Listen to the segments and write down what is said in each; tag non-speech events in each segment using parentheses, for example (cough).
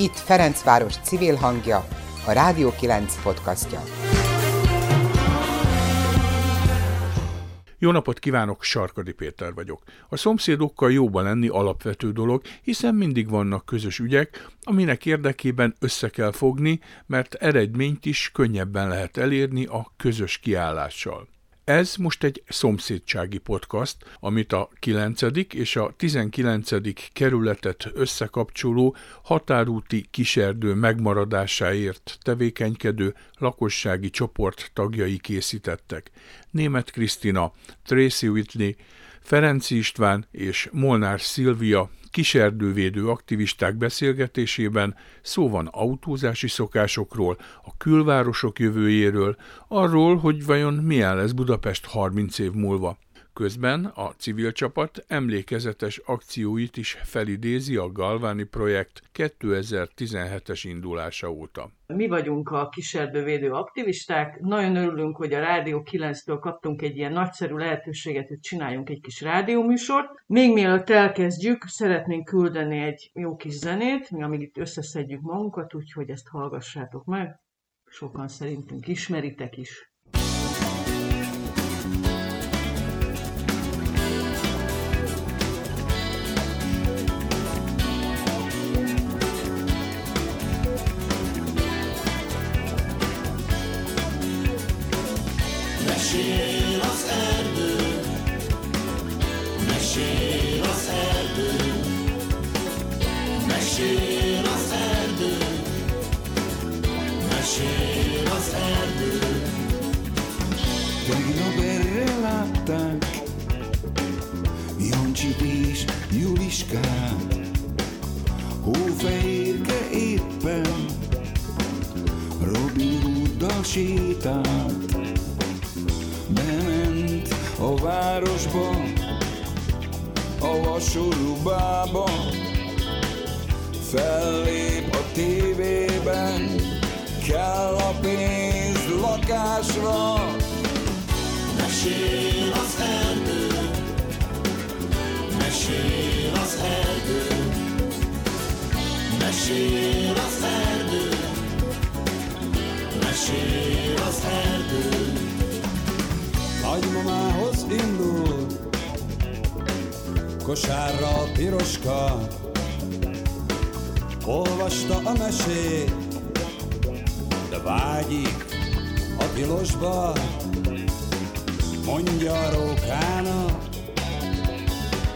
Itt Ferencváros civil hangja, a Rádió 9 podcastja. Jó napot kívánok, Sarkadi Péter vagyok. A szomszédokkal jóban lenni alapvető dolog, hiszen mindig vannak közös ügyek, aminek érdekében össze kell fogni, mert eredményt is könnyebben lehet elérni a közös kiállással. Ez most egy szomszédsági podcast, amit a 9. és a 19. kerületet összekapcsoló határúti kiserdő megmaradásáért tevékenykedő lakossági csoport tagjai készítettek. Német Krisztina, Tracy Whitley, Ferenci István és Molnár Szilvia kiserdővédő aktivisták beszélgetésében szó van autózási szokásokról, a külvárosok jövőjéről, arról, hogy vajon milyen lesz Budapest 30 év múlva. Közben a civil csapat emlékezetes akcióit is felidézi a Galváni projekt 2017-es indulása óta. Mi vagyunk a kiserdővédő aktivisták. Nagyon örülünk, hogy a Rádió 9-től kaptunk egy ilyen nagyszerű lehetőséget, hogy csináljunk egy kis rádióműsort. Még mielőtt elkezdjük, szeretnénk küldeni egy jó kis zenét, mi amíg itt összeszedjük magunkat, úgyhogy ezt hallgassátok meg. Sokan szerintünk ismeritek is. Vágyik a tilosba, mondja a rókának,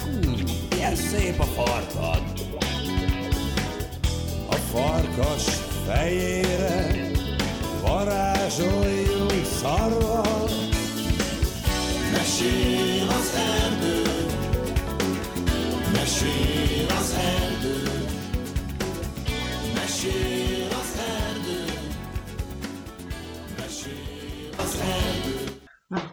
hmm, milyen szép a farkad. A farkas fejére varázsoljunk szarval. Mesél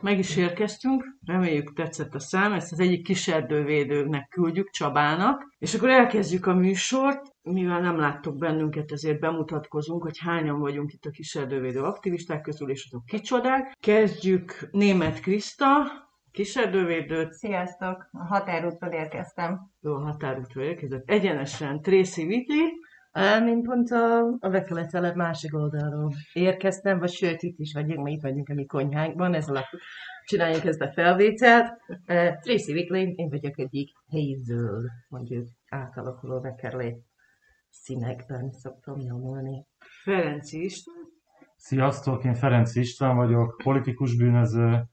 meg is érkeztünk, reméljük tetszett a szám, ezt az egyik kiserdővédőnek küldjük, Csabának, és akkor elkezdjük a műsort, mivel nem láttok bennünket, ezért bemutatkozunk, hogy hányan vagyunk itt a kiserdővédő aktivisták közül, és azok kicsodák. Kezdjük német Kriszta, kiserdővédőt. Sziasztok! A határútról érkeztem. Jó, a határútról érkezett. Egyenesen Tracy Whitley. Mint pont a, a Vekelet másik oldalról érkeztem, vagy sőt, itt is vagyunk, mi itt vagyunk a mi konyhánkban, ez a csináljuk ezt a felvételt. Uh, Tracy Whitley, én vagyok egyik helyi zöld, mondjuk átalakuló Vekerlé színekben szoktam nyomulni. Ferenci István. Sziasztok, én Ferenc István vagyok, politikus bűnöző,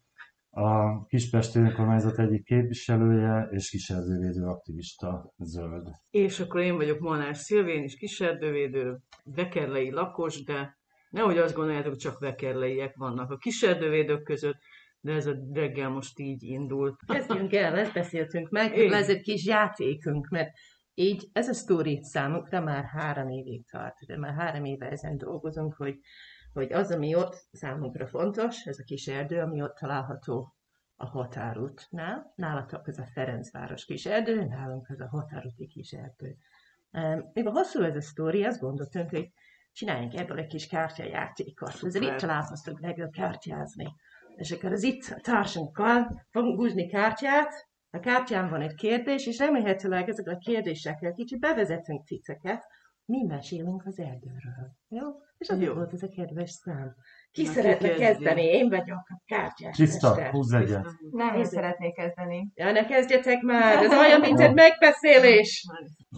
a Kispesti önkormányzat egyik képviselője és kiserdővédő aktivista zöld. És akkor én vagyok Molnár Szilvén is kiserdővédő, vekerlei lakos, de nehogy azt gondoljátok, csak vekerleiek vannak a kiserdővédők között, de ez a reggel most így indult. Kezdjünk el, ezt beszéltünk meg, Én. ez egy kis játékunk, mert így ez a sztori számukra már három évig tart, de már három éve ezen dolgozunk, hogy, hogy az, ami ott számunkra fontos, ez a kis erdő, ami ott található a határútnál. Nálatok ez a Ferencváros kis erdő, nálunk ez a határúti kis erdő. Mivel hosszú ez a sztori, azt gondoltunk, hogy csináljunk ebből egy kis kártyajátékot. Ezzel itt találkoztunk legjobb kártyázni. És akkor az itt a társunkkal fogunk húzni kártyát, a kártyán van egy kérdés, és remélhetőleg ezek a kérdésekkel kicsit bevezetünk titeket mi mesélünk az erdőről. Jó? És az Jó. volt ez a kedves szám. Ki Na, ki szeretne kezdi? kezdeni? Én vagyok a kártyás mester. húzz egyet. Nem, én szeretnék kezdeni. Ja, ne kezdjetek már, ez (laughs) olyan, mint egy megbeszélés.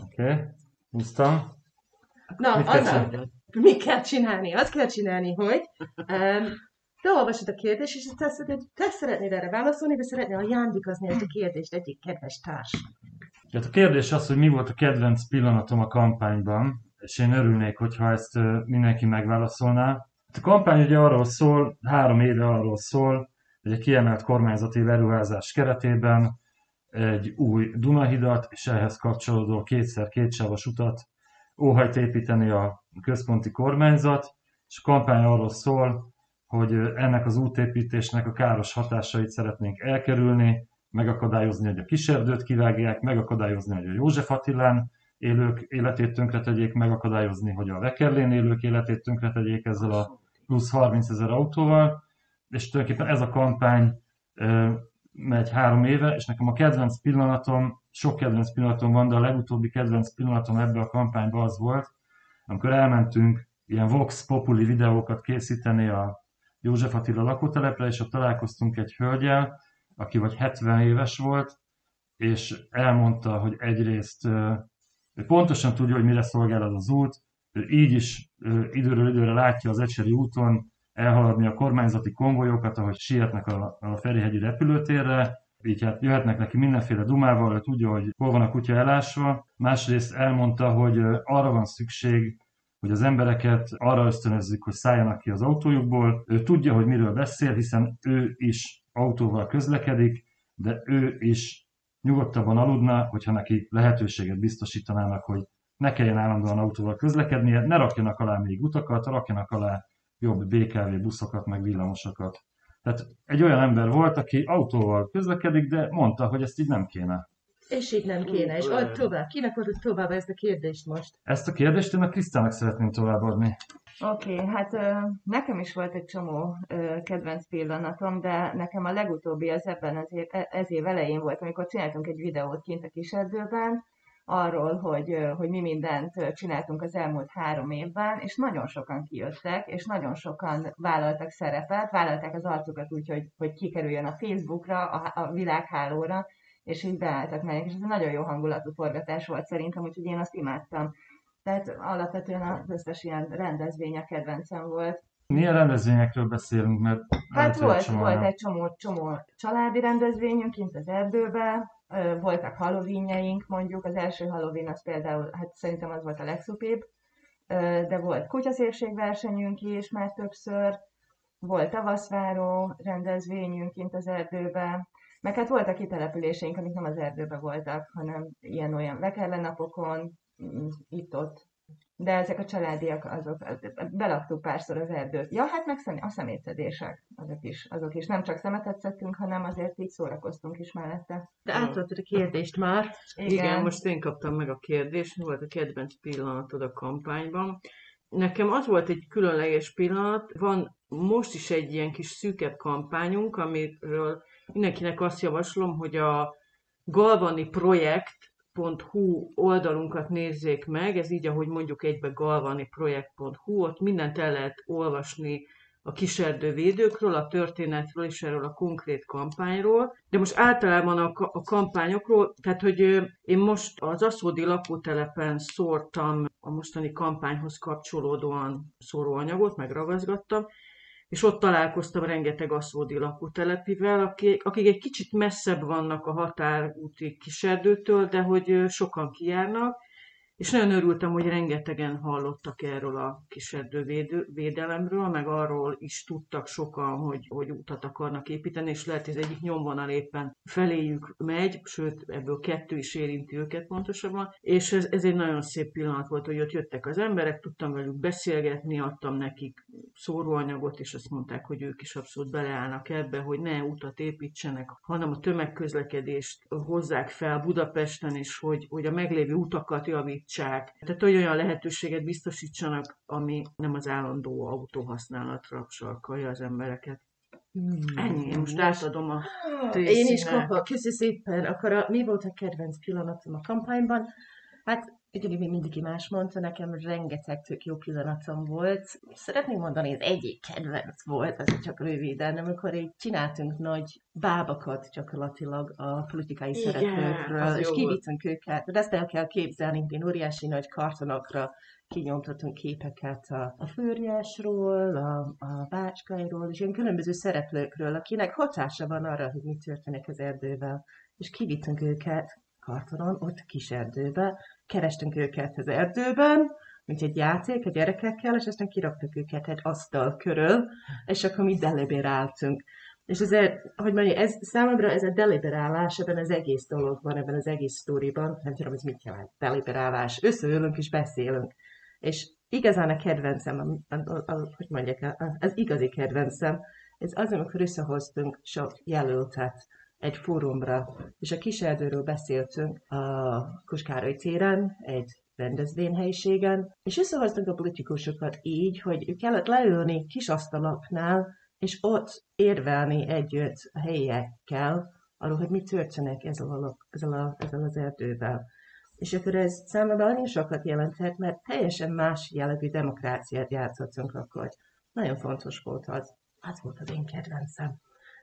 Oké, okay. húztam. Na, Mit kell Anna, csinálni? mit kell csinálni? Azt kell csinálni, hogy um, te olvasod a kérdést, és te, szed- te szeretnéd erre válaszolni, de szeretnél ajándékozni ezt a kérdést egyik kedves társ. Hát a kérdés az, hogy mi volt a kedvenc pillanatom a kampányban, és én örülnék, hogyha ezt mindenki megválaszolná. Hát a kampány ugye arról szól, három éve arról szól, hogy egy kiemelt kormányzati beruházás keretében egy új Dunahidat és ehhez kapcsolódó kétszer kétsávos utat óhajt építeni a központi kormányzat, és a kampány arról szól, hogy ennek az útépítésnek a káros hatásait szeretnénk elkerülni, megakadályozni, hogy a kiserdőt kivágják, megakadályozni, hogy a József Attilán élők életét tönkretegyék, megakadályozni, hogy a Vekerlén élők életét tönkretegyék ezzel a plusz 30 ezer autóval, és tulajdonképpen ez a kampány megy három éve, és nekem a kedvenc pillanatom, sok kedvenc pillanatom van, de a legutóbbi kedvenc pillanatom ebbe a kampányba az volt, amikor elmentünk ilyen Vox Populi videókat készíteni a József Attila lakótelepre, és ott találkoztunk egy hölgyel, aki vagy 70 éves volt, és elmondta, hogy egyrészt ő pontosan tudja, hogy mire szolgál az az út, ő így is ö, időről időre látja az Ecseri úton elhaladni a kormányzati konvojokat, ahogy sietnek a, a Ferihegyi repülőtérre, így hát jöhetnek neki mindenféle dumával, ő tudja, hogy hol van a kutya elásva. Másrészt elmondta, hogy arra van szükség, hogy az embereket arra ösztönözzük, hogy szálljanak ki az autójukból. Ő tudja, hogy miről beszél, hiszen ő is autóval közlekedik, de ő is nyugodtabban aludna, hogyha neki lehetőséget biztosítanának, hogy ne kelljen állandóan autóval közlekednie, ne rakjanak alá még utakat, rakjanak alá jobb BKV buszokat, meg villamosokat. Tehát egy olyan ember volt, aki autóval közlekedik, de mondta, hogy ezt így nem kéne. És így nem kéne, és add tovább. Kinek adod tovább ezt a kérdést most? Ezt a kérdést én a Krisztának szeretném továbbadni. Oké, okay, hát ö, nekem is volt egy csomó ö, kedvenc pillanatom, de nekem a legutóbbi az ebben az év, e- ez év elején volt, amikor csináltunk egy videót kint a kiserdőben, arról, hogy, ö, hogy mi mindent csináltunk az elmúlt három évben, és nagyon sokan kijöttek, és nagyon sokan vállaltak szerepet, vállalták az arcukat úgy, hogy, hogy kikerüljön a Facebookra, a, a világhálóra, és így beálltak meg, és ez egy nagyon jó hangulatú forgatás volt szerintem, úgyhogy én azt imádtam. Tehát alapvetően az összes ilyen rendezvény a kedvencem volt. Milyen rendezvényekről beszélünk, mert Hát volt, csomó volt egy csomó, csomó családi rendezvényünk kint az erdőbe, voltak halloweenjeink mondjuk, az első halloween az például, hát szerintem az volt a legszupibb, Ö, de volt kutyaszépségversenyünk is már többször, volt tavaszváró rendezvényünk kint az erdőbe, meg hát voltak kitelepüléseink, amik nem az erdőbe voltak, hanem ilyen-olyan vekerle napokon, mm, itt-ott. De ezek a családiak, azok, belaktuk párszor az erdőt. Ja, hát meg a szemétszedések, azok is, azok is. Nem csak szemetet szedtünk, hanem azért így szórakoztunk is mellette. De átadtad a kérdést már. Igen. Igen, most én kaptam meg a kérdést, mi volt a kedvenc pillanatod a kampányban. Nekem az volt egy különleges pillanat, van most is egy ilyen kis szűkebb kampányunk, amiről mindenkinek azt javaslom, hogy a galvani projekt.hu oldalunkat nézzék meg, ez így, ahogy mondjuk egybe galvaniprojekt.hu, ott mindent el lehet olvasni a kiserdővédőkről, a történetről és erről a konkrét kampányról. De most általában a, a kampányokról, tehát hogy én most az Aszódi lakótelepen szórtam a mostani kampányhoz kapcsolódóan szóróanyagot, meg és ott találkoztam rengeteg aszódi lakótelepivel, akik, akik egy kicsit messzebb vannak a határúti kiserdőtől, de hogy sokan kijárnak, és nagyon örültem, hogy rengetegen hallottak erről a kiserdő védő- védelemről, meg arról is tudtak sokan, hogy, hogy utat akarnak építeni, és lehet, hogy az egyik nyomvonal éppen feléjük megy, sőt, ebből kettő is érinti őket pontosabban, és ez, ez egy nagyon szép pillanat volt, hogy ott jöttek az emberek, tudtam velük beszélgetni, adtam nekik szóróanyagot, és azt mondták, hogy ők is abszolút beleállnak ebbe, hogy ne utat építsenek, hanem a tömegközlekedést hozzák fel Budapesten, és hogy, hogy a meglévő utakat javítsák. Tehát olyan lehetőséget biztosítsanak, ami nem az állandó autóhasználatra sarkalja az embereket. Ennyi, én most átadom a Én is kapok, köszi szépen. Akkor a, mi volt a kedvenc pillanatom a kampányban? Hát Ugyanúgy, mint mindenki más mondta, nekem rengeteg tök jó pillanatom volt. Szeretném mondani, az egyik kedvenc volt, az csak röviden, amikor így csináltunk nagy bábakat gyakorlatilag a politikai Igen, szereplőkről, és kivittünk őket. De ezt el kell képzelni, én óriási nagy kartonokra kinyomtatunk képeket a, a Főriásról, a, a Bácskairól, és ilyen különböző szereplőkről, akinek hatása van arra, hogy mi történik az erdővel. És kivittünk őket kartonon, ott kis erdőbe, kerestünk őket az erdőben, mint egy játék a gyerekekkel, és aztán kiraktuk őket egy asztal körül, és akkor mi deliberáltunk. És ez, hogy mondja, ez, számomra ez a deliberálás ebben az egész dologban, ebben az egész sztoriban, nem tudom, ez mit jelent, deliberálás. Összeülünk és beszélünk. És igazán a kedvencem, a, a, a, hogy mondják, az igazi kedvencem, ez az, amikor összehoztunk sok jelöltet egy fórumra, és a kiserdőről beszéltünk a Kuskároly téren, egy rendezvényhelyiségen, és összehoztunk a politikusokat így, hogy kellett leülni kis asztalaknál, és ott érvelni együtt a helyiekkel, arról, hogy mi történik ezzel, a, ezzel, a, ezzel az erdővel. És akkor ez számomra nagyon sokat jelentett, mert teljesen más jellegű demokráciát játszottunk akkor. Nagyon fontos volt az. Az volt az én kedvencem.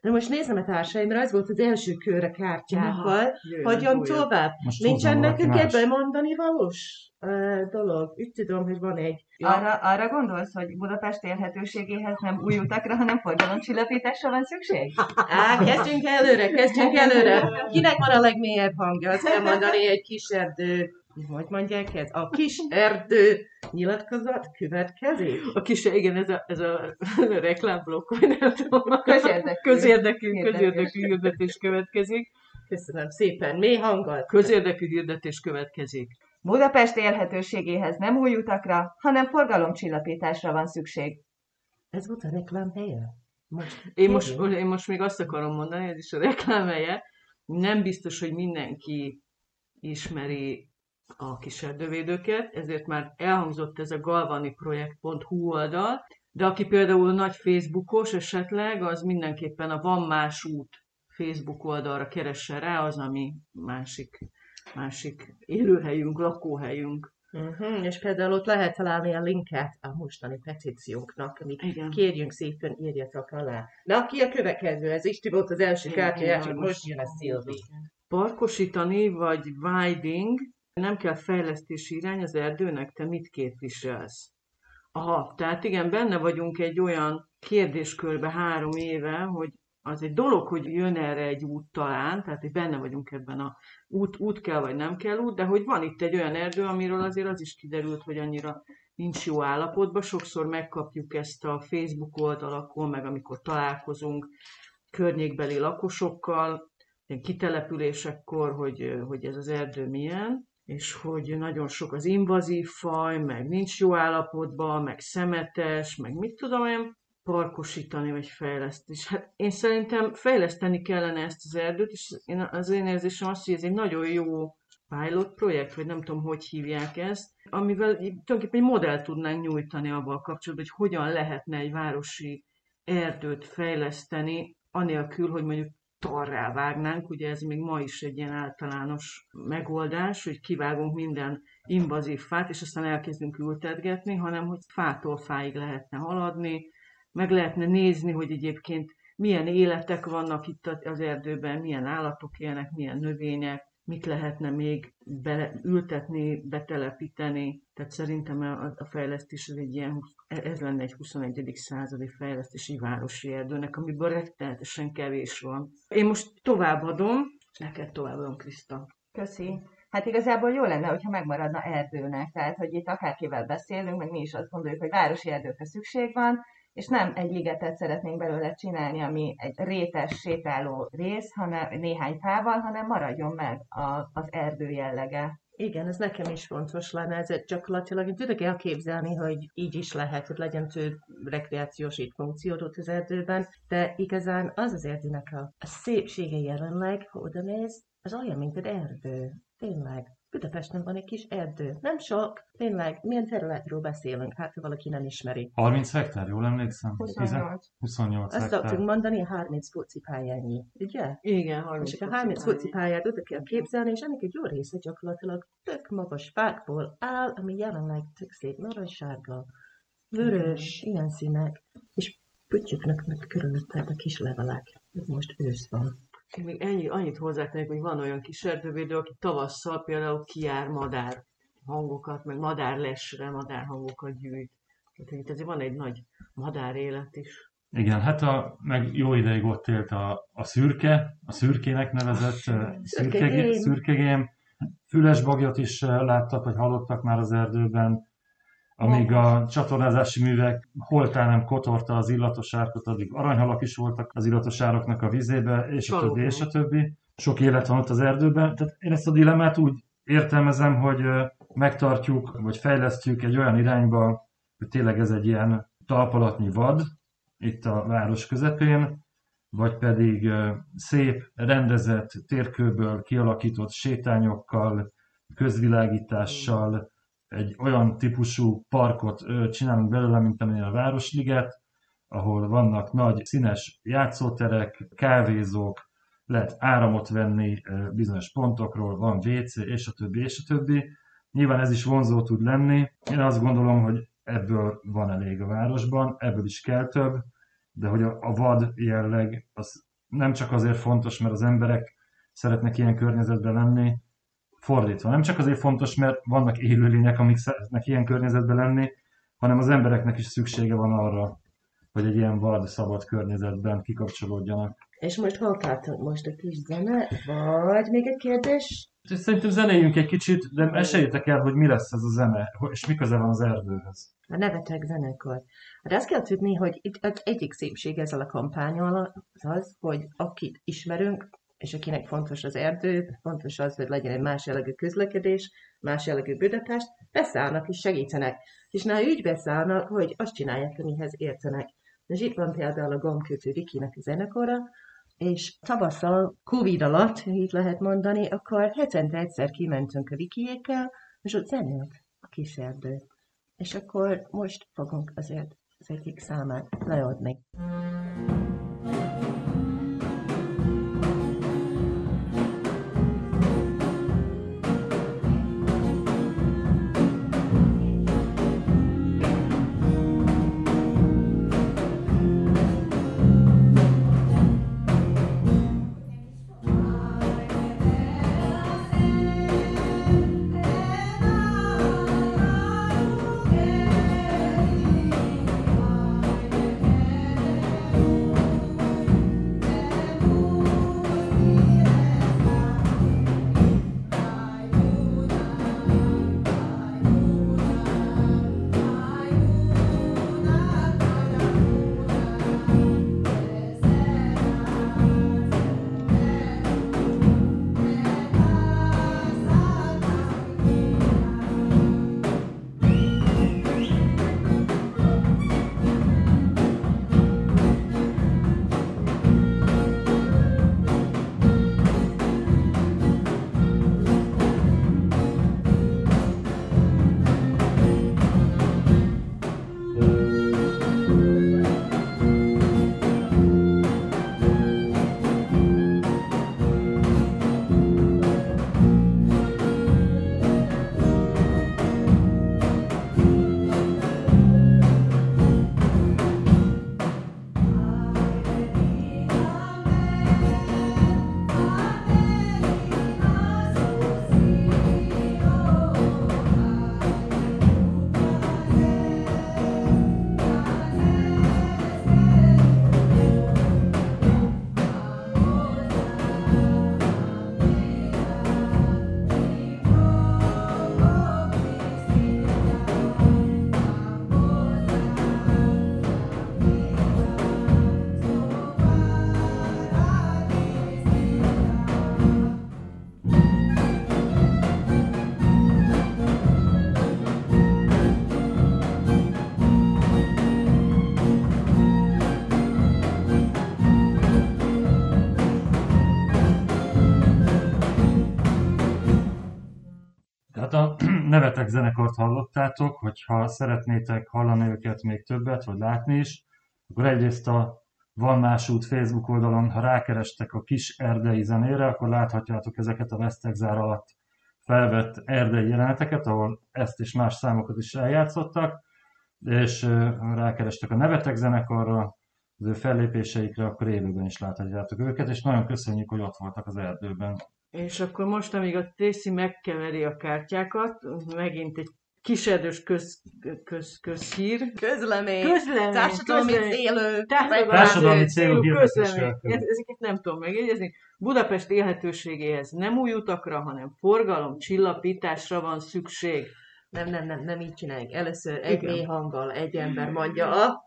De most nézem a társaimra, az volt az első kör a kártyákkal. Hogyan tovább? Most Nincsen nekünk ebben mondani valós uh, dolog? Úgy tudom, hogy van egy. Arra, arra gondolsz, hogy Budapest élhetőségéhez nem új utakra, hanem forgalomcsillapításra van szükség? Á, kezdjünk előre, kezdjünk előre. Kinek van a legmélyebb hangja? Azt kell mondani egy kis erdő. Hogy mondják ez? A kis erdő nyilatkozat következik. A kis, igen, ez a, ez a (laughs) reklámblokk, vagy nem tudom. Közérdekű. Közérdekű, közérdekű hirdetés következik. Köszönöm szépen. Mély hanggal. Közérdekű hirdetés következik. Budapest élhetőségéhez nem új utakra, hanem forgalomcsillapításra van szükség. Ez volt a reklám helye? Most Én most, én most még azt akarom mondani, ez is a reklámhelye, nem biztos, hogy mindenki ismeri a kiserdővédőket, ezért már elhangzott ez a galvaniprojekt.hu oldal, de aki például nagy Facebookos esetleg, az mindenképpen a Van Más út Facebook oldalra keresse rá, az, ami másik, másik élőhelyünk, lakóhelyünk. Uh-huh. És például ott lehet találni a linket a mostani petíciónknak, amit Igen. kérjünk szépen, írjatok alá. Na, ki a következő? Ez Isti volt az első kártyája, csak most jön a Szilvi. Parkosítani vagy widing, nem kell fejlesztési irány az erdőnek, te mit képviselsz? Aha, tehát igen, benne vagyunk egy olyan kérdéskörbe három éve, hogy az egy dolog, hogy jön erre egy út talán, tehát hogy benne vagyunk ebben a út, út kell vagy nem kell út, de hogy van itt egy olyan erdő, amiről azért az is kiderült, hogy annyira nincs jó állapotban. Sokszor megkapjuk ezt a Facebook oldalakon, meg amikor találkozunk környékbeli lakosokkal, ilyen kitelepülésekkor, hogy, hogy ez az erdő milyen, és hogy nagyon sok az invazív faj, meg nincs jó állapotban, meg szemetes, meg mit tudom én, parkosítani vagy fejleszteni. És hát én szerintem fejleszteni kellene ezt az erdőt, és én, az én érzésem az, hogy ez egy nagyon jó pilot projekt, vagy nem tudom, hogy hívják ezt, amivel tulajdonképpen egy modellt tudnánk nyújtani abban kapcsolatban, hogy hogyan lehetne egy városi erdőt fejleszteni, anélkül, hogy mondjuk tarrá vágnánk, ugye ez még ma is egy ilyen általános megoldás, hogy kivágunk minden invazív fát, és aztán elkezdünk ültetgetni, hanem hogy fától fáig lehetne haladni, meg lehetne nézni, hogy egyébként milyen életek vannak itt az erdőben, milyen állatok élnek, milyen növények, mit lehetne még bele, ültetni, betelepíteni. Tehát szerintem a, a fejlesztés az egy ilyen, ez lenne egy 21. századi fejlesztési városi erdőnek, amiből rettenetesen kevés van. Én most továbbadom, neked továbbadom, Kriszta. Köszi. Hát igazából jó lenne, hogyha megmaradna erdőnek, tehát hogy itt akárkivel beszélünk, meg mi is azt gondoljuk, hogy városi erdőkre szükség van, és nem egy ligetet szeretnénk belőle csinálni, ami egy rétes sétáló rész, hanem néhány fával, hanem maradjon meg a, az erdő jellege. Igen, ez nekem is fontos lenne, ez gyakorlatilag én tudok elképzelni, hogy így is lehet, hogy legyen több rekreációs itt funkciót az erdőben, de igazán az az erdőnek a, a szépsége jelenleg, ha oda néz, az olyan, mint egy erdő. Tényleg. Budapesten van egy kis erdő. Nem sok, tényleg, milyen területről beszélünk, hát ha valaki nem ismeri. 30 hektár, jól emlékszem? 28. 28 Azt szoktunk mondani, 30 focipályányi, ugye? Igen, 30 És a 30 focipályát oda kell képzelni, és ennek egy jó része gyakorlatilag tök magas fákból áll, ami jelenleg tök szép narancssárga, vörös, ilyen színek, és püttyöknek körülötte a kis levelek. Ez most ősz van. Én még ennyi, annyit hozzátennék, hogy van olyan kis erdővédő, aki tavasszal például kijár madár hangokat, meg madár lesre, madár hangokat gyűjt. Tehát itt azért van egy nagy madár élet is. Igen, hát a, meg jó ideig ott élt a, a szürke, a szürkének nevezett uh, szürkegém, Szürkegém. Füles bagyot is uh, láttak, vagy hallottak már az erdőben. Amíg a csatornázási művek holtán nem kotorta az illatos árkot, addig aranyhalak is voltak az illatos ároknak a vizébe, és a Valóban. többi, és a többi. Sok élet van ott az erdőben. Tehát én ezt a dilemmát úgy értelmezem, hogy megtartjuk, vagy fejlesztjük egy olyan irányba, hogy tényleg ez egy ilyen talpalatnyi vad, itt a város közepén, vagy pedig szép, rendezett térkőből kialakított sétányokkal, közvilágítással, egy olyan típusú parkot csinálunk belőle, mint amilyen a Városliget, ahol vannak nagy színes játszóterek, kávézók, lehet áramot venni bizonyos pontokról, van WC, és a többi, és a többi. Nyilván ez is vonzó tud lenni. Én azt gondolom, hogy ebből van elég a városban, ebből is kell több, de hogy a, a vad jelleg az nem csak azért fontos, mert az emberek szeretnek ilyen környezetben lenni, fordítva. Nem csak azért fontos, mert vannak élőlények, amik szeretnek ilyen környezetben lenni, hanem az embereknek is szüksége van arra, hogy egy ilyen vad, szabad környezetben kikapcsolódjanak. És most hol tartunk? Most a kis zene? Vagy még egy kérdés? Szerintem zenéljünk egy kicsit, de esélytek el, hogy mi lesz ez a zene, és mi köze van az erdőhöz. A nevetek zenekar. De azt kell tudni, hogy itt az egyik szépség ezzel a kampányal az, hogy akit ismerünk, és akinek fontos az erdő, fontos az, hogy legyen egy más jellegű közlekedés, más jellegű Budapest, beszállnak és segítenek. És na úgy beszállnak, hogy azt csinálják, amihez értenek. És itt van például a Gomkötő Vikinek a zenekara, és tavasszal, Covid alatt, így lehet mondani, akkor hetente egyszer kimentünk a Vikiékkel, és ott zenélt a kis erdő. És akkor most fogunk azért az egyik számát leadni. Thank nevetek zenekart hallottátok, hogyha szeretnétek hallani őket még többet, vagy látni is, akkor egyrészt a Van Más út Facebook oldalon, ha rákerestek a kis erdei zenére, akkor láthatjátok ezeket a vesztegzár alatt felvett erdei jeleneteket, ahol ezt és más számokat is eljátszottak, és rákerestek a nevetek zenekarra, az ő fellépéseikre, akkor élőben is láthatjátok őket, és nagyon köszönjük, hogy ott voltak az erdőben. És akkor most, amíg a Tracy megkeveri a kártyákat, megint egy kisedős köz, köz, közhír. Közlemény. Közlemény. Társadalmi közlemény. célú. Társadalmi célú közlemény. Ezeket nem tudom megjegyezni. Budapest élhetőségéhez nem új utakra, hanem forgalom csillapításra van szükség. Nem, nem, nem, nem így csináljuk. Először egy mély hanggal egy ember mondja a,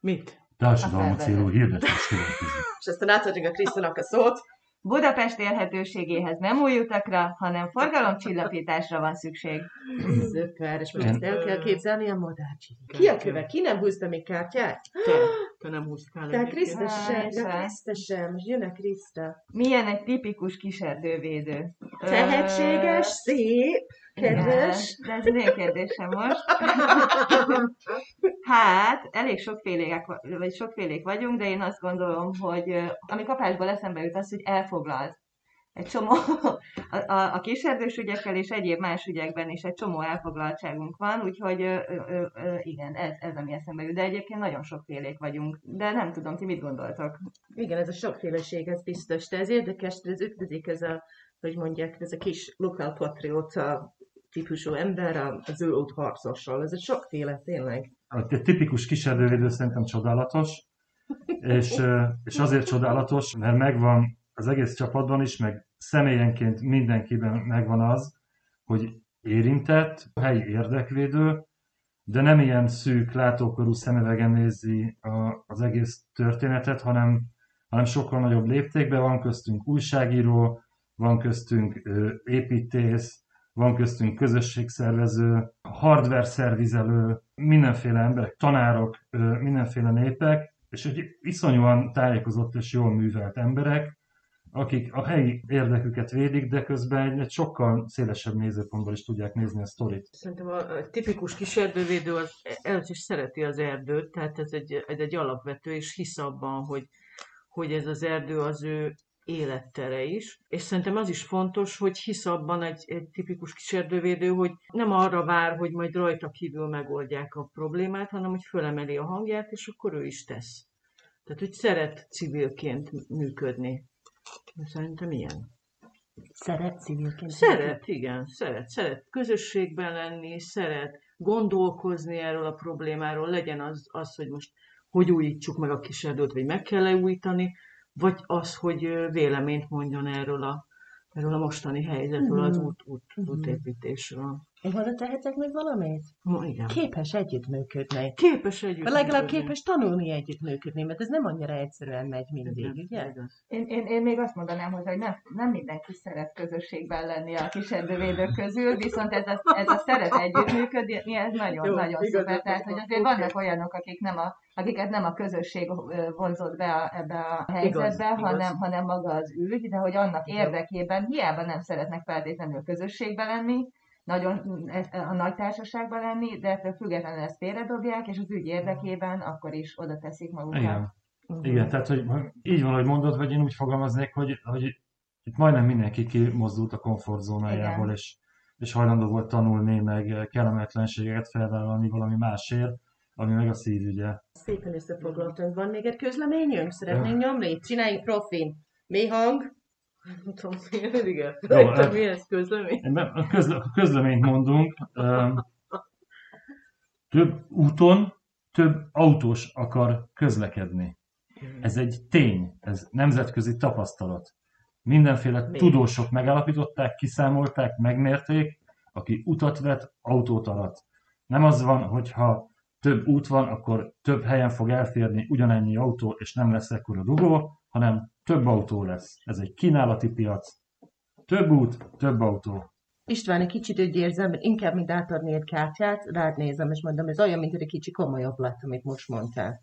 Mit? Társadalmi célú hirdetés következik. (laughs) és aztán átadjuk a Krisztának a szót. Budapest élhetőségéhez nem új utakra, hanem forgalomcsillapításra van szükség. Szuper, és most ezt el kell képzelni a madárcsit. Ki a köve? Ki nem húzta még kártyát? Te, te nem húztál De. Kriszta sem, de. Kriszta sem. Most jön a Kriszta. Milyen egy tipikus kiserdővédő? Tehetséges, szép, kedves. Igen, De ez az én kérdésem most. Hát, elég sokfélék, vagy sokfélék vagyunk, de én azt gondolom, hogy ami kapásból eszembe jut az, hogy elfoglalt. Egy csomó, a, a, a kiserdős ügyekkel és egyéb más ügyekben is egy csomó elfoglaltságunk van, úgyhogy ö, ö, ö, ö, igen, ez, ez ami eszembe jut. De egyébként nagyon sokfélék vagyunk. De nem tudom, ti mit gondoltok? Igen, ez a sokféleség, ez biztos. De ez érdekes, de ez ütközik ez a, hogy mondják, ez a kis lokal patrióta típusú ember a- ott harcossal. Ez egy sokféle, tényleg. Egy tipikus kiserdővédő szerintem csodálatos, és, és azért csodálatos, mert megvan az egész csapatban is, meg személyenként mindenkiben megvan az, hogy érintett, helyi érdekvédő, de nem ilyen szűk, látókorú szemüvegen nézi a, az egész történetet, hanem, hanem sokkal nagyobb léptékben van köztünk újságíró, van köztünk ö, építész, van köztünk közösségszervező, hardware szervizelő, mindenféle emberek, tanárok, mindenféle népek, és egy iszonyúan tájékozott és jól művelt emberek, akik a helyi érdeküket védik, de közben egy, egy sokkal szélesebb nézőpontból is tudják nézni a sztorit. Szerintem a, tipikus kiserdővédő az el is szereti az erdőt, tehát ez egy, ez egy alapvető, és hisz abban, hogy, hogy ez az erdő az ő élettere is. És szerintem az is fontos, hogy hisz abban egy, egy tipikus kiserdővédő, hogy nem arra vár, hogy majd rajta kívül megoldják a problémát, hanem hogy fölemeli a hangját, és akkor ő is tesz. Tehát, hogy szeret civilként működni. Szerintem ilyen. Szeret civilként. Szeret, igen, szeret. Szeret közösségben lenni, szeret gondolkozni erről a problémáról, legyen az, az hogy most hogy újítsuk meg a kiserdőt, vagy meg kell-e újítani, vagy az, hogy véleményt mondjon erről a, erről a mostani helyzetről, az Mhm. út, út, Mhm. útépítésről. Én oda tehetek még valamit? Ma, igen. Képes együttműködni. Képes együtt. Vagy legalább képes tanulni együttműködni, mert ez nem annyira egyszerűen megy mindig, Igen, ugye? igaz. Én, én, én még azt mondanám hozzá, hogy nem, nem mindenki szeret közösségben lenni a kiserdővédők közül, viszont ez a, ez a szeret együttműködni, ez nagyon-nagyon igazad szuper. Tehát, van, hogy azért vannak olyanok, akik nem a, akiket nem a közösség vonzott be a, ebbe a helyzetbe, igaz. hanem, hanem maga az ügy, de hogy annak érdekében hiába nem szeretnek feltétlenül közösségbe lenni, nagyon a nagy társaságban lenni, de ettől függetlenül ezt félredobják, és az ügy érdekében akkor is oda teszik magukat. Igen. Mhm. Igen, tehát hogy így van, hogy mondod, vagy én úgy fogalmaznék, hogy, hogy itt majdnem mindenki kimozdult a komfortzónájából, Igen. és, és hajlandó volt tanulni, meg kellemetlenségeket felvállalni valami másért, ami meg a szívügye. Szépen összefoglaltunk. Van még egy közleményünk? Szeretnénk nyomni? Csináljunk profin. Mi hang? Nem tudom, én mindig elfelejtem, hát- mi ez közlemény. Én be- A, közle, a közleményt mondunk, több úton több autós akar közlekedni. Ez egy tény, ez nemzetközi tapasztalat. Mindenféle Mi? tudósok megállapították, kiszámolták, megmérték, aki utat vett, autót alatt. Nem az van, hogyha több út van, akkor több helyen fog elférni ugyanennyi autó, és nem lesz ekkora dugó, hanem több autó lesz. Ez egy kínálati piac. Több út, több autó. István, egy kicsit úgy érzem, inkább, mint átadni egy kártyát, rád nézem, és mondom, ez olyan, mint egy kicsi komolyabb lett, amit most mondtál.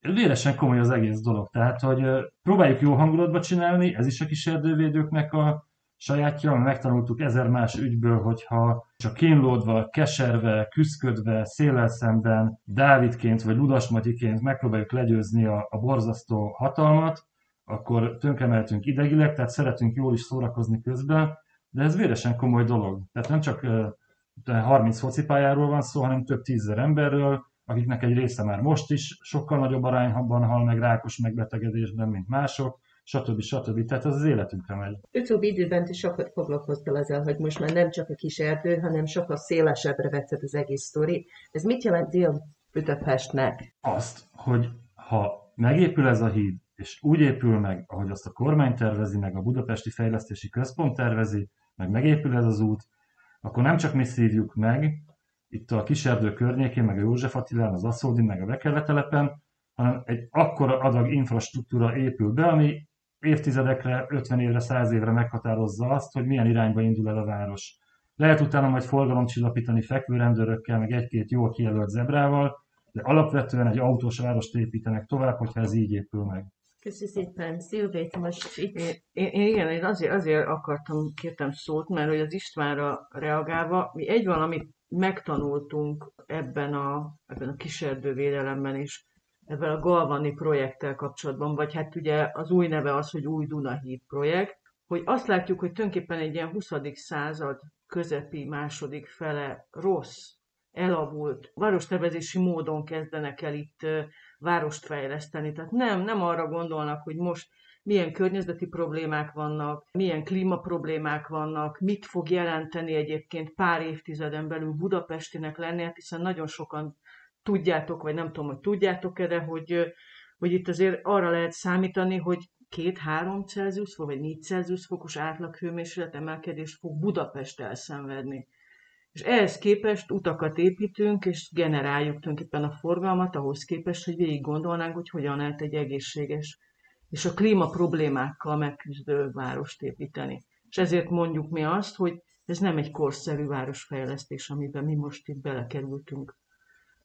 Véresen komoly az egész dolog. Tehát, hogy próbáljuk jó hangulatba csinálni, ez is a kis erdővédőknek a sajátja, megtanultuk ezer más ügyből, hogyha csak kínlódva, keserve, küszködve, szélel szemben, Dávidként vagy Ludasmatyiként megpróbáljuk legyőzni a, a borzasztó hatalmat, akkor tönkremeltünk idegileg, tehát szeretünk jól is szórakozni közben, de ez véresen komoly dolog. Tehát nem csak 30 focipályáról van szó, hanem több tízzer emberről, akiknek egy része már most is sokkal nagyobb arányban hal meg rákos megbetegedésben, mint mások, stb. stb. Tehát ez az életünkre megy. Utóbbi időben is sokat foglalkoztál ezzel, hogy most már nem csak a kis erdő, hanem sokkal szélesebbre vetted az egész sztori. Ez mit jelent dél Budapestnek? Azt, hogy ha megépül ez a híd, és úgy épül meg, ahogy azt a kormány tervezi, meg a Budapesti Fejlesztési Központ tervezi, meg megépül ez az út, akkor nem csak mi szívjuk meg, itt a Kiserdő környékén, meg a József Attilán, az Aszódin, meg a Vekele telepen, hanem egy akkora adag infrastruktúra épül be, ami évtizedekre, 50 évre, 100 évre meghatározza azt, hogy milyen irányba indul el a város. Lehet utána majd forgalomcsillapítani fekvőrendőrökkel, meg egy-két jól kijelölt zebrával, de alapvetően egy autós várost építenek tovább, hogyha ez így épül meg. Köszönöm szépen. Szilvét, most itt... Én, én, igen, én azért, azért akartam, kértem szót, mert hogy az Istvánra reagálva, mi egy valamit megtanultunk ebben a, ebben a kiserdővédelemben is, ebben a Galvani projekttel kapcsolatban, vagy hát ugye az új neve az, hogy új Dunahíd projekt, hogy azt látjuk, hogy tulajdonképpen egy ilyen 20. század közepi második fele rossz, elavult, várostervezési módon kezdenek el itt várost fejleszteni. Tehát nem, nem arra gondolnak, hogy most milyen környezeti problémák vannak, milyen klímaproblémák vannak, mit fog jelenteni egyébként pár évtizeden belül Budapestinek lenni, hát hiszen nagyon sokan tudjátok, vagy nem tudom, hogy tudjátok-e, de hogy, hogy itt azért arra lehet számítani, hogy két-három Celsius vagy négy Celsius fokos átlaghőmérséklet emelkedést fog Budapest elszenvedni. És ehhez képest utakat építünk, és generáljuk tulajdonképpen a forgalmat ahhoz képest, hogy végig gondolnánk, hogy hogyan lehet egy egészséges és a klíma problémákkal megküzdő várost építeni. És ezért mondjuk mi azt, hogy ez nem egy korszerű városfejlesztés, amiben mi most itt belekerültünk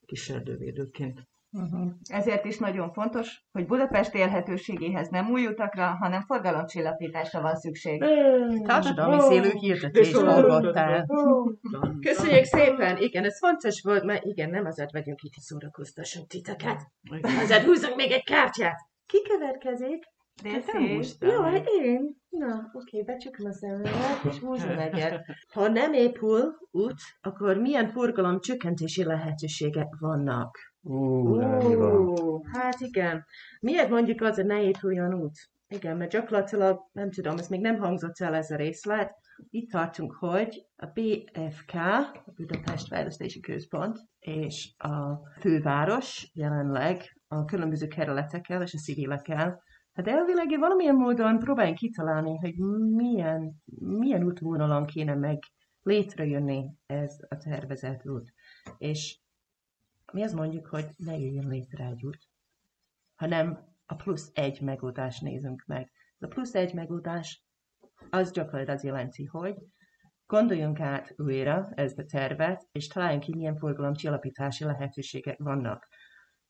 kiserdővédőként. Uh-huh. Ezért is nagyon fontos, hogy Budapest élhetőségéhez nem új utakra, hanem forgalomcsillapításra van szükség. Társadalmi szélű hirdetést hallgattál. Köszönjük szépen! Igen, ez fontos volt, mert igen, nem azért vagyunk itt, hogy szórakoztassunk titeket. Azért húzzunk még egy kártyát. Ki következik? Délszés. Jó, hát én. Na, oké, becsukom a szememet, és húzom egyet. Ha nem épül út, akkor milyen forgalom csökkentési lehetőségek vannak? Ú, hát igen. Miért mondjuk az, hogy ne épüljön út? Igen, mert gyakorlatilag, nem tudom, ez még nem hangzott el ez a részlet. Itt tartunk, hogy a BFK, a Budapest Fejlesztési Központ, és a főváros jelenleg a különböző kerületekkel és a civilekkel Hát elvileg valamilyen módon próbáljunk kitalálni, hogy milyen, milyen útvonalon kéne meg létrejönni ez a tervezett út. És mi azt mondjuk, hogy ne jöjjön létre egy út, hanem a plusz egy megoldást nézünk meg. A plusz egy megoldás az gyakorlatilag az jelenti, hogy gondoljunk át újra ezt a tervet, és találjunk ki, milyen forgalomcsillapítási lehetőségek vannak.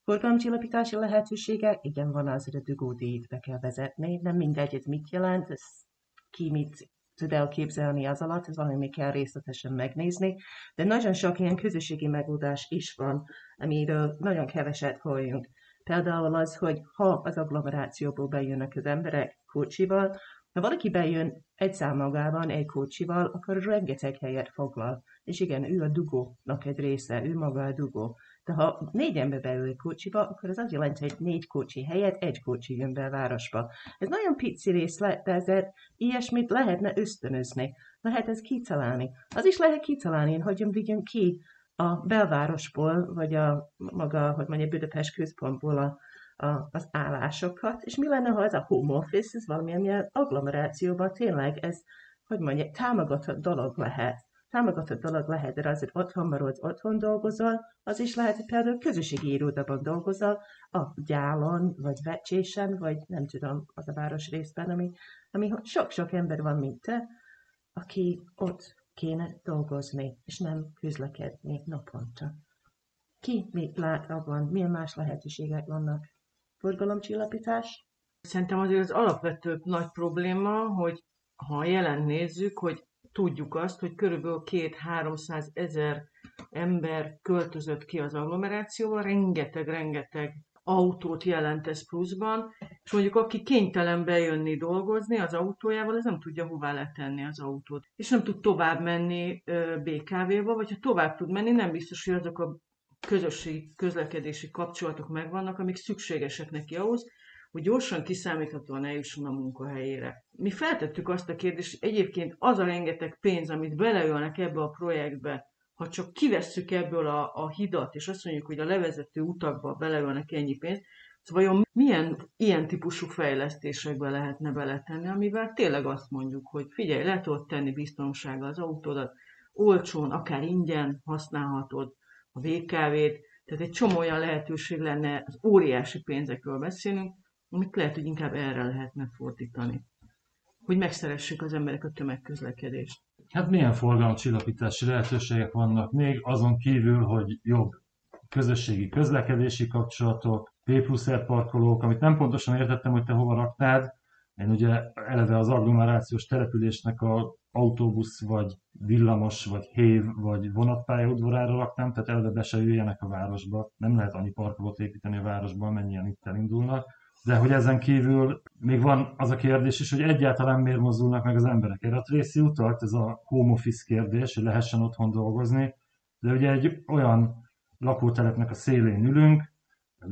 Forgalomcsillapítási lehetőségek, igen, van az, hogy a dugódíjt be kell vezetni, nem mindegy, ez mit jelent, ez ki mit tud elképzelni az alatt, ez valami kell részletesen megnézni, de nagyon sok ilyen közösségi megoldás is van, amiről nagyon keveset halljunk. Például az, hogy ha az agglomerációból bejönnek az emberek kocsival, ha valaki bejön egy szám magában, egy kocsival, akkor rengeteg helyet foglal. És igen, ő a dugónak egy része, ő maga a dugó. De ha négy ember beül egy kocsiba, akkor az azt jelenti, hogy négy kocsi helyett egy kocsi jön be a városba. Ez nagyon pici részlet, de ezért ilyesmit lehetne ösztönözni. Lehet ez kitalálni. Az is lehet kitalálni, hogy hogyan vigyünk ki a belvárosból, vagy a maga, hogy mondja, Budapest központból a, a, az állásokat, és mi lenne, ha ez a home office, ez valamilyen agglomerációban tényleg ez, hogy mondja, támogatott dolog lehet támogatott dolog lehet, de azért otthon maradsz, otthon dolgozol, az is lehet, hogy például közösségi irodában dolgozol, a gyálon, vagy vecsésen, vagy nem tudom, az a város részben, ami, ami sok-sok ember van, mint te, aki ott kéne dolgozni, és nem közlekedni naponta. Ki mit lát abban, milyen más lehetőségek vannak? Forgalomcsillapítás? Szerintem azért az alapvető nagy probléma, hogy ha a jelent nézzük, hogy tudjuk azt, hogy körülbelül két-háromszáz ezer ember költözött ki az agglomerációval, rengeteg-rengeteg autót jelent ez pluszban, és mondjuk aki kénytelen bejönni dolgozni az autójával, az nem tudja hová letenni az autót. És nem tud tovább menni BKV-ba, vagy ha tovább tud menni, nem biztos, hogy azok a közösségi közlekedési kapcsolatok megvannak, amik szükségesek neki ahhoz, hogy gyorsan kiszámíthatóan eljusson a munkahelyére. Mi feltettük azt a kérdést, hogy egyébként az a rengeteg pénz, amit beleölnek ebbe a projektbe, ha csak kivesszük ebből a, a hidat, és azt mondjuk, hogy a levezető utakba beleölnek ennyi pénzt, szóval vajon milyen ilyen típusú fejlesztésekbe lehetne beletenni, amivel tényleg azt mondjuk, hogy figyelj, le tudod tenni biztonsággal az autódat, olcsón, akár ingyen használhatod a VKV-t, tehát egy csomó olyan lehetőség lenne, az óriási pénzekről beszélünk, amit lehet, hogy inkább erre lehetne fordítani. Hogy megszeressük az emberek a tömegközlekedést. Hát milyen forgalomcsillapítási lehetőségek vannak még, azon kívül, hogy jobb közösségi közlekedési kapcsolatok, P plusz parkolók, amit nem pontosan értettem, hogy te hova raknád. Én ugye eleve az agglomerációs településnek a autóbusz, vagy villamos, vagy hév, vagy vonatpályaudvarára raknám, tehát eleve be se jöjjenek a városba. Nem lehet annyi parkolót építeni a városban, mennyien itt elindulnak. De hogy ezen kívül még van az a kérdés is, hogy egyáltalán miért mozdulnak meg az emberek. Erre a Tracy utalt, ez a home office kérdés, hogy lehessen otthon dolgozni, de ugye egy olyan lakótelepnek a szélén ülünk,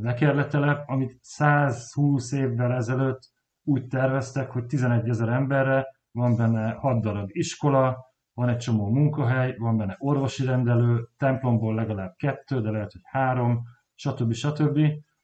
Lekerletelep, amit 120 évvel ezelőtt úgy terveztek, hogy 11 ezer emberre van benne 6 darab iskola, van egy csomó munkahely, van benne orvosi rendelő, templomból legalább kettő, de lehet, hogy három, stb. stb.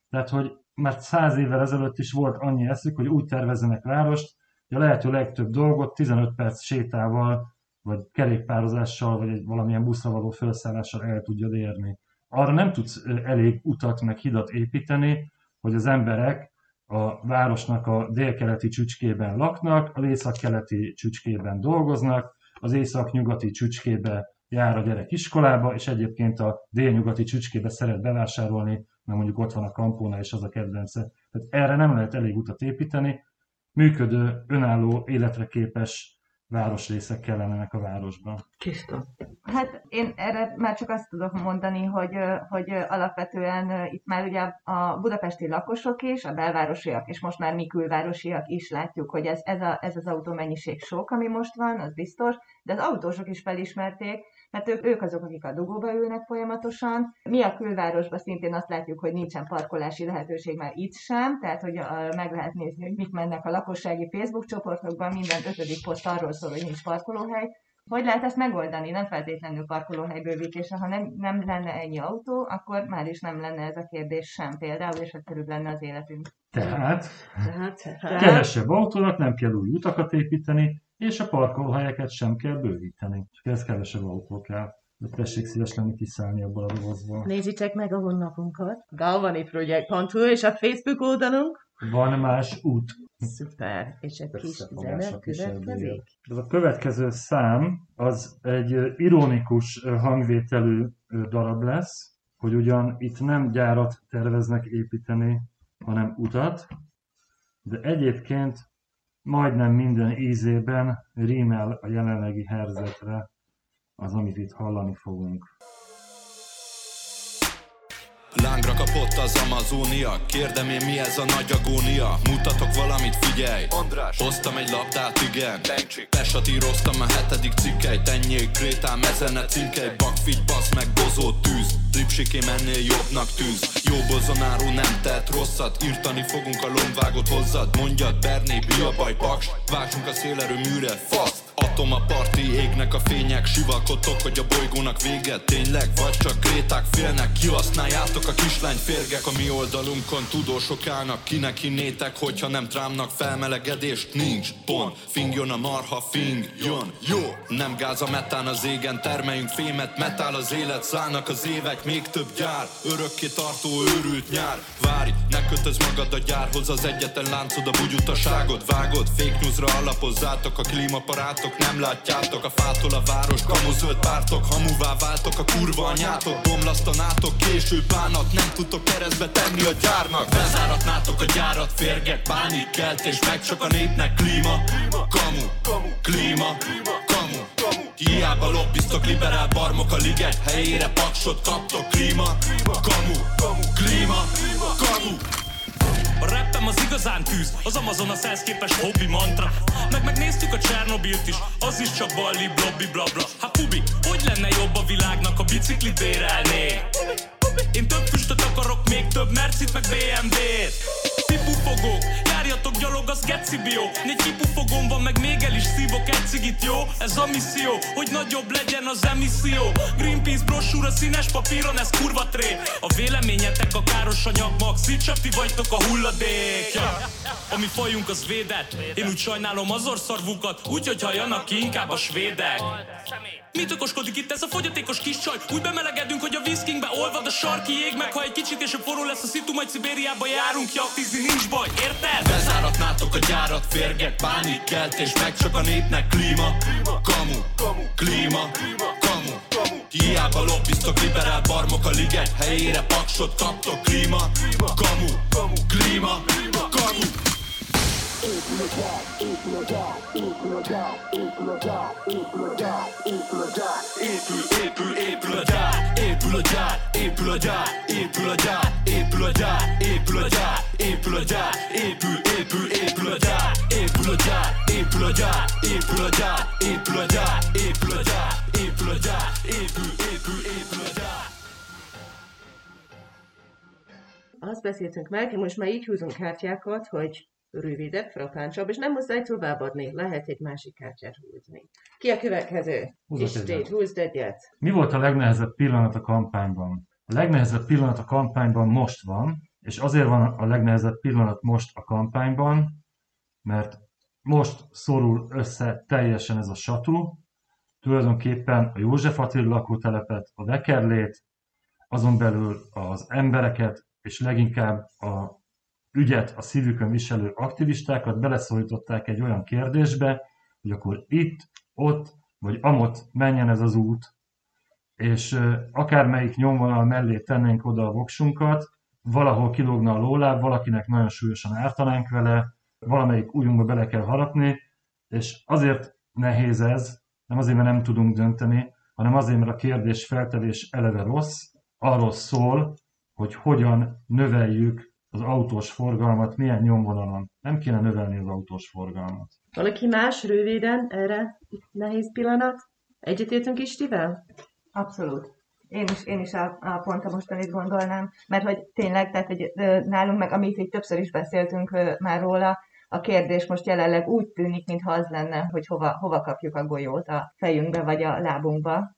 Tehát, hogy mert száz évvel ezelőtt is volt annyi eszük, hogy úgy tervezzenek várost, hogy a lehető legtöbb dolgot 15 perc sétával, vagy kerékpározással, vagy egy valamilyen buszra való felszállással el tudja érni. Arra nem tudsz elég utat meg hidat építeni, hogy az emberek a városnak a délkeleti csücskében laknak, az északkeleti csücskében dolgoznak, az északnyugati csücskébe jár a gyerek iskolába, és egyébként a délnyugati csücskébe szeret bevásárolni mert mondjuk ott van a kampóna, és az a kedvence. Tehát erre nem lehet elég utat építeni, működő, önálló, életre képes városrészek kellenek a városban. Tiszta. Hát én erre már csak azt tudok mondani, hogy, hogy alapvetően itt már ugye a budapesti lakosok is, a belvárosiak, és most már mi külvárosiak is látjuk, hogy ez, ez, a, ez az autómennyiség sok, ami most van, az biztos, de az autósok is felismerték, mert ők, ők azok, akik a dugóba ülnek folyamatosan. Mi a külvárosban szintén azt látjuk, hogy nincsen parkolási lehetőség már itt sem, tehát hogy a, meg lehet nézni, hogy mit mennek a lakossági Facebook csoportokban, minden ötödik poszt arról szól, hogy nincs parkolóhely. Hogy lehet ezt megoldani? Nem feltétlenül parkolóhely bővítése, ha nem, nem lenne ennyi autó, akkor már is nem lenne ez a kérdés sem például, és egyszerűbb lenne az életünk. Tehát, Tehát, tehát kevesebb autónak nem kell új utakat építeni, és a parkolóhelyeket sem kell bővíteni. Csak ez kevesebb autó kell. De tessék szíves lenni kiszállni abból a dobozból. Nézzétek meg a honlapunkat, galvaniproject.hu és a Facebook oldalunk. Van más út. Szuper, és egy kis kísérője. következik. Ez a következő szám az egy ironikus hangvételű darab lesz, hogy ugyan itt nem gyárat terveznek építeni, hanem utat, de egyébként majdnem minden ízében rímel a jelenlegi helyzetre az, amit itt hallani fogunk. Lángra kapott az Amazónia Kérdem én mi ez a nagy agónia? Mutatok valamit, figyelj! András! Hoztam egy labdát, igen. Besatíroztam a hetedik cikkely Tenyék, Grétám, ezenne cinkely Bakfigy, basz meg, bozó tűz. Lipsikém ennél jobbnak tűz. Jó bozonáró nem tett rosszat. Írtani fogunk a lombvágot hozzad. Mondjad Berné, mi a baj, paks? Váltsunk a szélerőműre, faszt Atom a parti, égnek a fények Sivalkodtok, hogy a bolygónak vége Tényleg, vagy csak kréták félnek. Kihasználjátok a kislány férgek A mi oldalunkon tudósok állnak Kinek innétek, hogyha nem trámnak felmelegedést. Nincs pont, fingjon a marha, fing jön. Jó, nem gáz a metán az égen Termeljünk fémet, metál az élet Szállnak az évek, még több gyár. Örökké tartó őrült nyár. Várj, ne kötöz magad a gyárhoz Az egyetlen láncod a bugyutaságot Vágod, fake newsra alapozzátok A klímaparátok látjátok, nem látjátok. A fától a város, kamuzöld pártok. Hamuvá váltok a kurva anyátok Bomlasztanátok, késő bánat. Nem tudtok keresztbe tenni a gyárnak. Bezáratnátok a gyárat, férgek Pánik kelt és meg csak a népnek klíma. Kamu, klíma, kamu. Hiába lobbiztok, liberál barmok a liget. Helyére paksot kaptok, klíma. Kamu, klíma, kamu a rappem az igazán tűz, az Amazon a képes hobbi mantra. Meg megnéztük a Csernobilt is, az is csak balli, blobbi, blabla Hát pubi, hogy lenne jobb a világnak, a biciklit bérelné? Én több füstöt akarok, még több Mercit, meg BMW-t Tipufogók, járjatok gyalog, az geci bió Négy kipufogom van, meg még el is szívok egy cigit, jó? Ez a misszió, hogy nagyobb legyen az emisszió. Greenpeace brosúra színes papíron, ez kurva tré. A véleményetek a káros anyag max, csak vagytok a hulladék. Ja. Ami folyunk az védett, én úgy sajnálom az orszarvukat Úgyhogy halljanak ki inkább a svédek Mit okoskodik itt ez a fogyatékos kis csaj? Úgy bemelegedünk, hogy a viszkingbe olvad a sarki jég Meg ha egy kicsit és a forró lesz a szitu, majd Szibériába járunk Jaktizni nincs baj, érted? Bezáratnátok a gyárat, férgek, pánik kelt És meg csak a népnek klíma Kamu, klíma, kamu Hiába lobbiztok, liberál barmok a liget Helyére paksot kaptok, klíma Kamu, klíma, kamu Épül a Azt beszéltünk meg, most már így húzunk kártyákat, hogy rövidebb, frappáncsabb, és nem muszáj továbbadni, lehet egy másik kártyát húzni. Ki a következő? Istvét, húzd egyet. Mi volt a legnehezebb pillanat a kampányban? A legnehezebb pillanat a kampányban most van, és azért van a legnehezebb pillanat most a kampányban, mert most szorul össze teljesen ez a satú, tulajdonképpen a József Attila lakótelepet, a Vekerlét, azon belül az embereket, és leginkább a ügyet a szívükön viselő aktivistákat beleszólították egy olyan kérdésbe, hogy akkor itt, ott vagy amott menjen ez az út, és akármelyik nyomvonal mellé tennénk oda a voksunkat, valahol kilógna a lóláb, valakinek nagyon súlyosan ártanánk vele, valamelyik ujjunkba bele kell harapni, és azért nehéz ez, nem azért, mert nem tudunk dönteni, hanem azért, mert a kérdés feltevés eleve rossz, arról szól, hogy hogyan növeljük az autós forgalmat milyen nyomvonalon. Nem kéne növelni az autós forgalmat. Valaki más röviden erre nehéz pillanat? Egyetértünk Istivel? Abszolút. Én is, én is a, a pont a mostanit gondolnám, mert hogy tényleg, tehát hogy nálunk meg, amit itt többször is beszéltünk már róla, a kérdés most jelenleg úgy tűnik, mintha az lenne, hogy hova, hova kapjuk a golyót a fejünkbe vagy a lábunkba.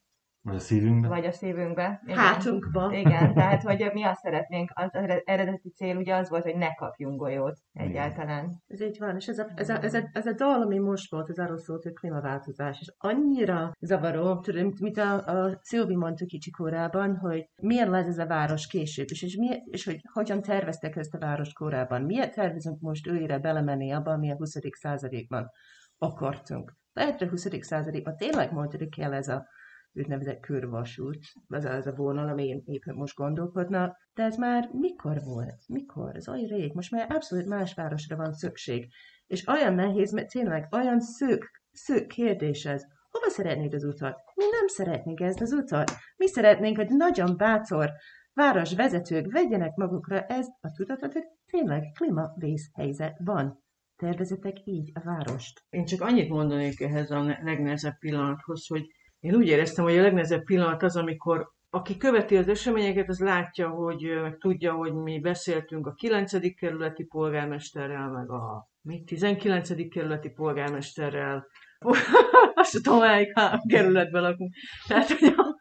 Vagy a szívünkbe. Vagy a szívünkbe. Igen. Hátunkba. Igen, (laughs) tehát hogy mi azt szeretnénk, az eredeti cél ugye az volt, hogy ne kapjunk golyót egyáltalán. Ez így van, és ez a, ez a, ez a, ez a dal, ami most volt, az arról szólt, hogy klímaváltozás, és annyira zavaró, tudom, mint a, a Szilvi mondta kicsi korában, hogy milyen lesz ez a város később, és, és, mi, és hogy hogyan terveztek ezt a város korában, miért tervezünk most őre belemenni abban, ami a 20. századékban akartunk. Lehet, hogy a 20. századékban tényleg mondjuk kell ez a úgynevezett körvasút, az az a vonal, ami én éppen most gondolkodna, de ez már mikor volt? Mikor? Ez olyan rég. Most már abszolút más városra van szükség. És olyan nehéz, mert tényleg olyan szűk, szűk kérdés ez. Hova szeretnéd az utat? Mi nem szeretnénk ezt az utat. Mi szeretnénk, hogy nagyon bátor városvezetők vegyenek magukra ezt a tudatot, hogy tényleg klímavészhelyzet van. Tervezetek így a várost. Én csak annyit mondanék ehhez a legnehezebb pillanathoz, hogy én úgy éreztem, hogy a legnehezebb pillanat az, amikor aki követi az eseményeket, az látja, hogy meg tudja, hogy mi beszéltünk a 9. kerületi polgármesterrel, meg a mi 19. kerületi polgármesterrel. (laughs) Azt tudom, melyik kerületben lakunk. Tehát, hogy a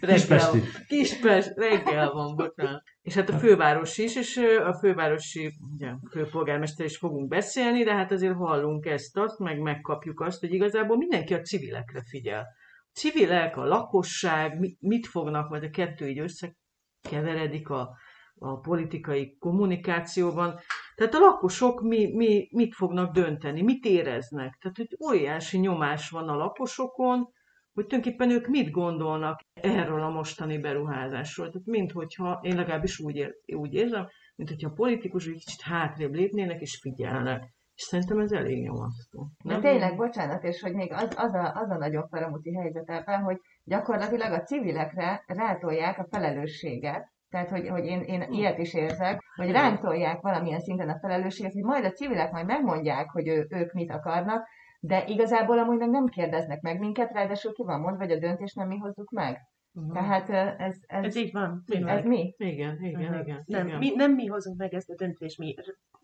Kispesti. Kispest, reggel van, bocsánat. És hát a főváros is, és a fővárosi ugye, főpolgármester is fogunk beszélni, de hát azért hallunk ezt, azt, meg megkapjuk azt, hogy igazából mindenki a civilekre figyel. A civilek, a lakosság, mit fognak, vagy a kettő így összekeveredik a, a politikai kommunikációban. Tehát a lakosok mi, mi, mit fognak dönteni, mit éreznek. Tehát, hogy óriási nyomás van a lakosokon, hogy tulajdonképpen ők mit gondolnak erről a mostani beruházásról. Tehát mint hogyha, én legalábbis úgy, ér, úgy érzem, mint hogyha a politikusok egy kicsit hátrébb lépnének és figyelnek. És szerintem ez elég nyomasztó. De tényleg, bocsánat, és hogy még az, az, a, az a nagyon faramuti helyzet ebben, hogy gyakorlatilag a civilekre rátolják a felelősséget, tehát, hogy, hogy én, én ilyet is érzek, hogy ránk tolják valamilyen szinten a felelősséget, hogy majd a civilek majd megmondják, hogy ő, ők mit akarnak, de igazából amúgy meg nem kérdeznek meg minket, ráadásul ki van mondva, hogy a döntést nem mi hozzuk meg. Uh-huh. Tehát ez, ez, ez így van. Ez mi? Igen, igen, uh-huh. igen. Nem, igen. Mi, nem mi hozunk meg ezt a döntést, mi,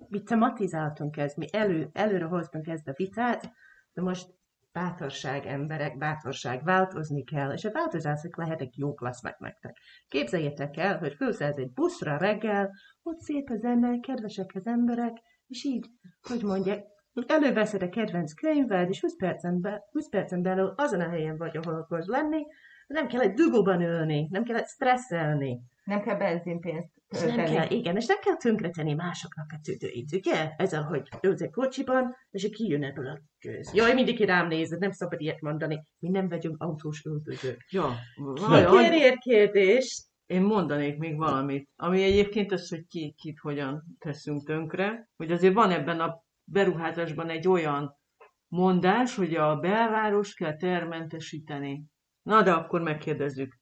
mi tematizáltunk ezt, mi elő, előre hoztunk ezt a vitát, de most bátorság emberek, bátorság, változni kell, és a változások lehetek jók lesznek nektek. Képzeljétek el, hogy fölszállsz egy buszra reggel, ott szép a zene, kedvesek az emberek, és így, hogy mondják, előveszed a kedvenc könyved, és 20 percen, be, 20 percen belül azon a helyen vagy, ahol akarsz lenni, nem kell egy dugóban ülni, nem kell stresszelni. Nem kell benzinpénzt nem kell, igen, és nem kell tönkretenni másoknak a tüdőit, ugye? Ezzel, hogy ülsz egy kocsiban, és kijön ebből a köz. Jaj, mindig rám nézed, nem szabad ilyet mondani. Mi nem vagyunk autós öltözők. Ja, Kérjél kérdést. Én mondanék még valamit, ami egyébként az, hogy ki, kit hogyan teszünk tönkre, hogy azért van ebben a beruházásban egy olyan mondás, hogy a belváros kell termentesíteni. Na, de akkor megkérdezzük,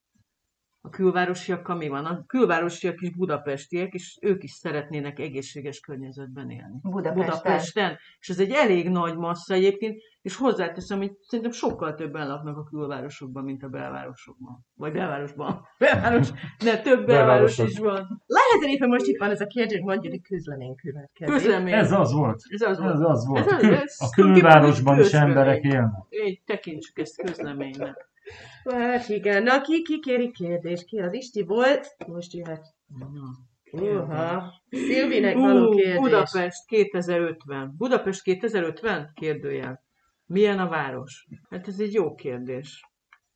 a külvárosiakkal mi van? A külvárosiak is budapestiek, és ők is szeretnének egészséges környezetben élni. Budapesten. Budapesten. És ez egy elég nagy massza egyébként, és hozzáteszem, hogy szerintem sokkal többen laknak a külvárosokban, mint a belvárosokban. Vagy belvárosban. (laughs) Belváros, de több belváros is van. Lehet, hogy éppen most itt van ez a kérdés, mondjuk, hogy közlemény következik. Közlemény. Ez az volt. Ez az volt. Ez az volt. Ez a, az- ez a külvárosban is emberek élnek. Így tekintsük ezt közleménynek. Hát igen, na ki, ki kéri kérdést? Ki az Isti volt? Most jöhet. Uha. Szilvinek való Ú, kérdés. Budapest 2050. Budapest 2050? Kérdőjel. Milyen a város? Hát ez egy jó kérdés.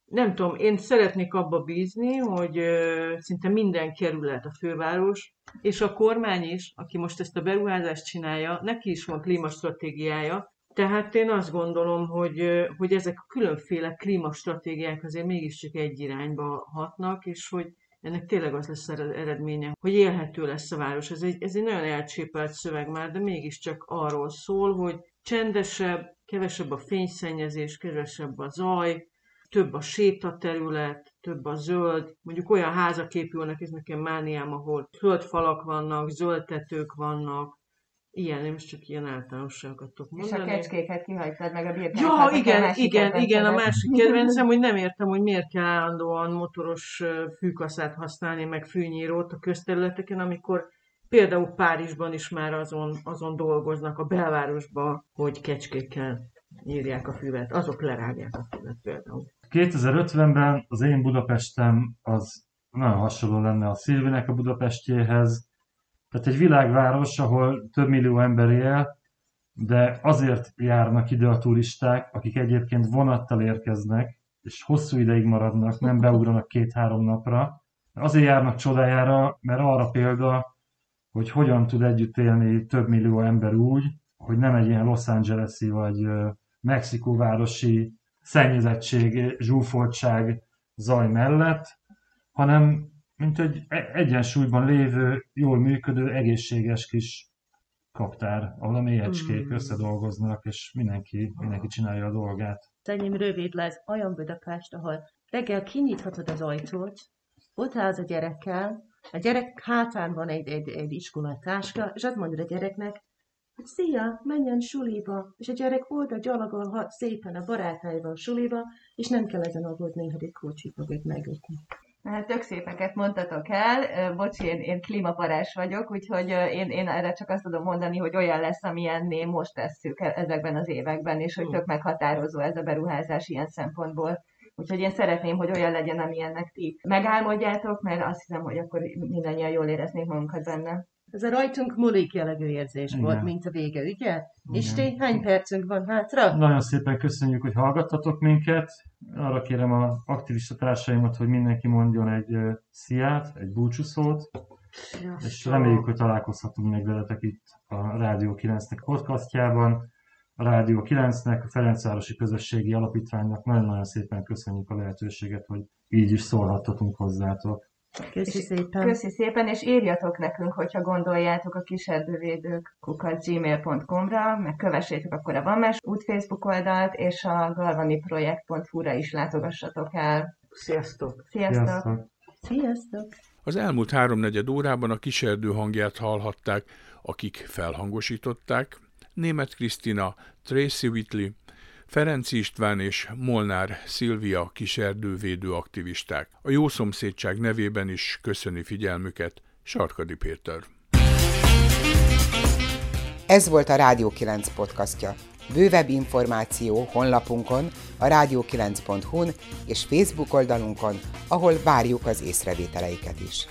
Nem tudom, én szeretnék abba bízni, hogy ö, szinte minden kerület a főváros, és a kormány is, aki most ezt a beruházást csinálja, neki is van klímastratégiája, tehát én azt gondolom, hogy, hogy ezek a különféle klímastratégiák azért mégiscsak egy irányba hatnak, és hogy ennek tényleg az lesz az eredménye, hogy élhető lesz a város. Ez egy, ez egy nagyon elcsépelt szöveg már, de mégiscsak arról szól, hogy csendesebb, kevesebb a fényszennyezés, kevesebb a zaj, több a sétaterület, több a zöld, mondjuk olyan házak épülnek, ez nekem mániám, ahol zöld falak vannak, zöld tetők vannak, ilyen, nem is csak ilyen általánosságokat tudok És a mondani. kecskéket kihagytad meg a birkákat. Ja, aki a igen, igen, igen, a (laughs) másik kedvencem, hogy nem értem, hogy miért kell állandóan motoros fűkaszát használni, meg fűnyírót a közterületeken, amikor például Párizsban is már azon, azon dolgoznak a belvárosban, hogy kecskékkel nyírják a füvet. Azok lerágják a füvet például. 2050-ben az én Budapestem az nagyon hasonló lenne a Szilvinek a Budapestjéhez. Tehát egy világváros, ahol több millió ember él, de azért járnak ide a turisták, akik egyébként vonattal érkeznek, és hosszú ideig maradnak, nem beugranak két-három napra. Azért járnak csodájára, mert arra példa, hogy hogyan tud együtt élni több millió ember úgy, hogy nem egy ilyen Los Angeles-i vagy Mexikóvárosi szennyezettség, zsúfoltság zaj mellett, hanem mint egy e- egyensúlyban lévő, jól működő, egészséges kis kaptár, ahol a mélyecskék Mm. összedolgoznak, és mindenki, mindenki csinálja a dolgát. Enyém rövid lesz, olyan Budapest, ahol reggel kinyithatod az ajtót, ott állsz a gyerekkel, a gyerek hátán van egy, egy, egy iskolatáska, és azt mondod a gyereknek, hogy szia, menjen suliba, és a gyerek oda gyalogolhat szépen a barátaival suliba, és nem kell ezen aggódni, hogy egy kocsit fog őt megütni. Hát tök szépeket mondtatok el. Bocsi, én, én klímaparás vagyok, úgyhogy én, én erre csak azt tudom mondani, hogy olyan lesz, amilyenné most tesszük e- ezekben az években, és hogy tök meghatározó ez a beruházás ilyen szempontból. Úgyhogy én szeretném, hogy olyan legyen, amilyennek ti megálmodjátok, mert azt hiszem, hogy akkor mindannyian jól éreznénk magunkat benne. Ez a rajtunk múlik jellegű érzés Igen. volt, mint a vége, ugye? Isti, hány percünk van hátra? Nagyon szépen köszönjük, hogy hallgattatok minket. Arra kérem a aktivista társaimat, hogy mindenki mondjon egy ö, sziát, egy búcsúszót. Sziasztok. És reméljük, hogy találkozhatunk még veletek itt a Rádió 9-nek podcastjában. A Rádió 9-nek, a Ferencvárosi Közösségi Alapítványnak nagyon-nagyon szépen köszönjük a lehetőséget, hogy így is szólhattatunk hozzátok. Köszi szépen. Köszi szépen, és írjatok nekünk, hogyha gondoljátok a kiserdővédők gmail.com-ra, meg kövessétek akkor a Van Más út Facebook oldalt, és a galvaniprojekt.hu-ra is látogassatok el. Sziasztok! Sziasztok! Sziasztok! Sziasztok. Az elmúlt háromnegyed órában a kiserdő hangját hallhatták, akik felhangosították, Német Krisztina, Tracy Whitley, Ferenc István és Molnár Szilvia kiserdővédő aktivisták. A jó szomszédság nevében is köszöni figyelmüket Sarkadi Péter. Ez volt a Rádió 9 podcastja. Bővebb információ honlapunkon, a rádió9.hu-n és Facebook oldalunkon, ahol várjuk az észrevételeiket is.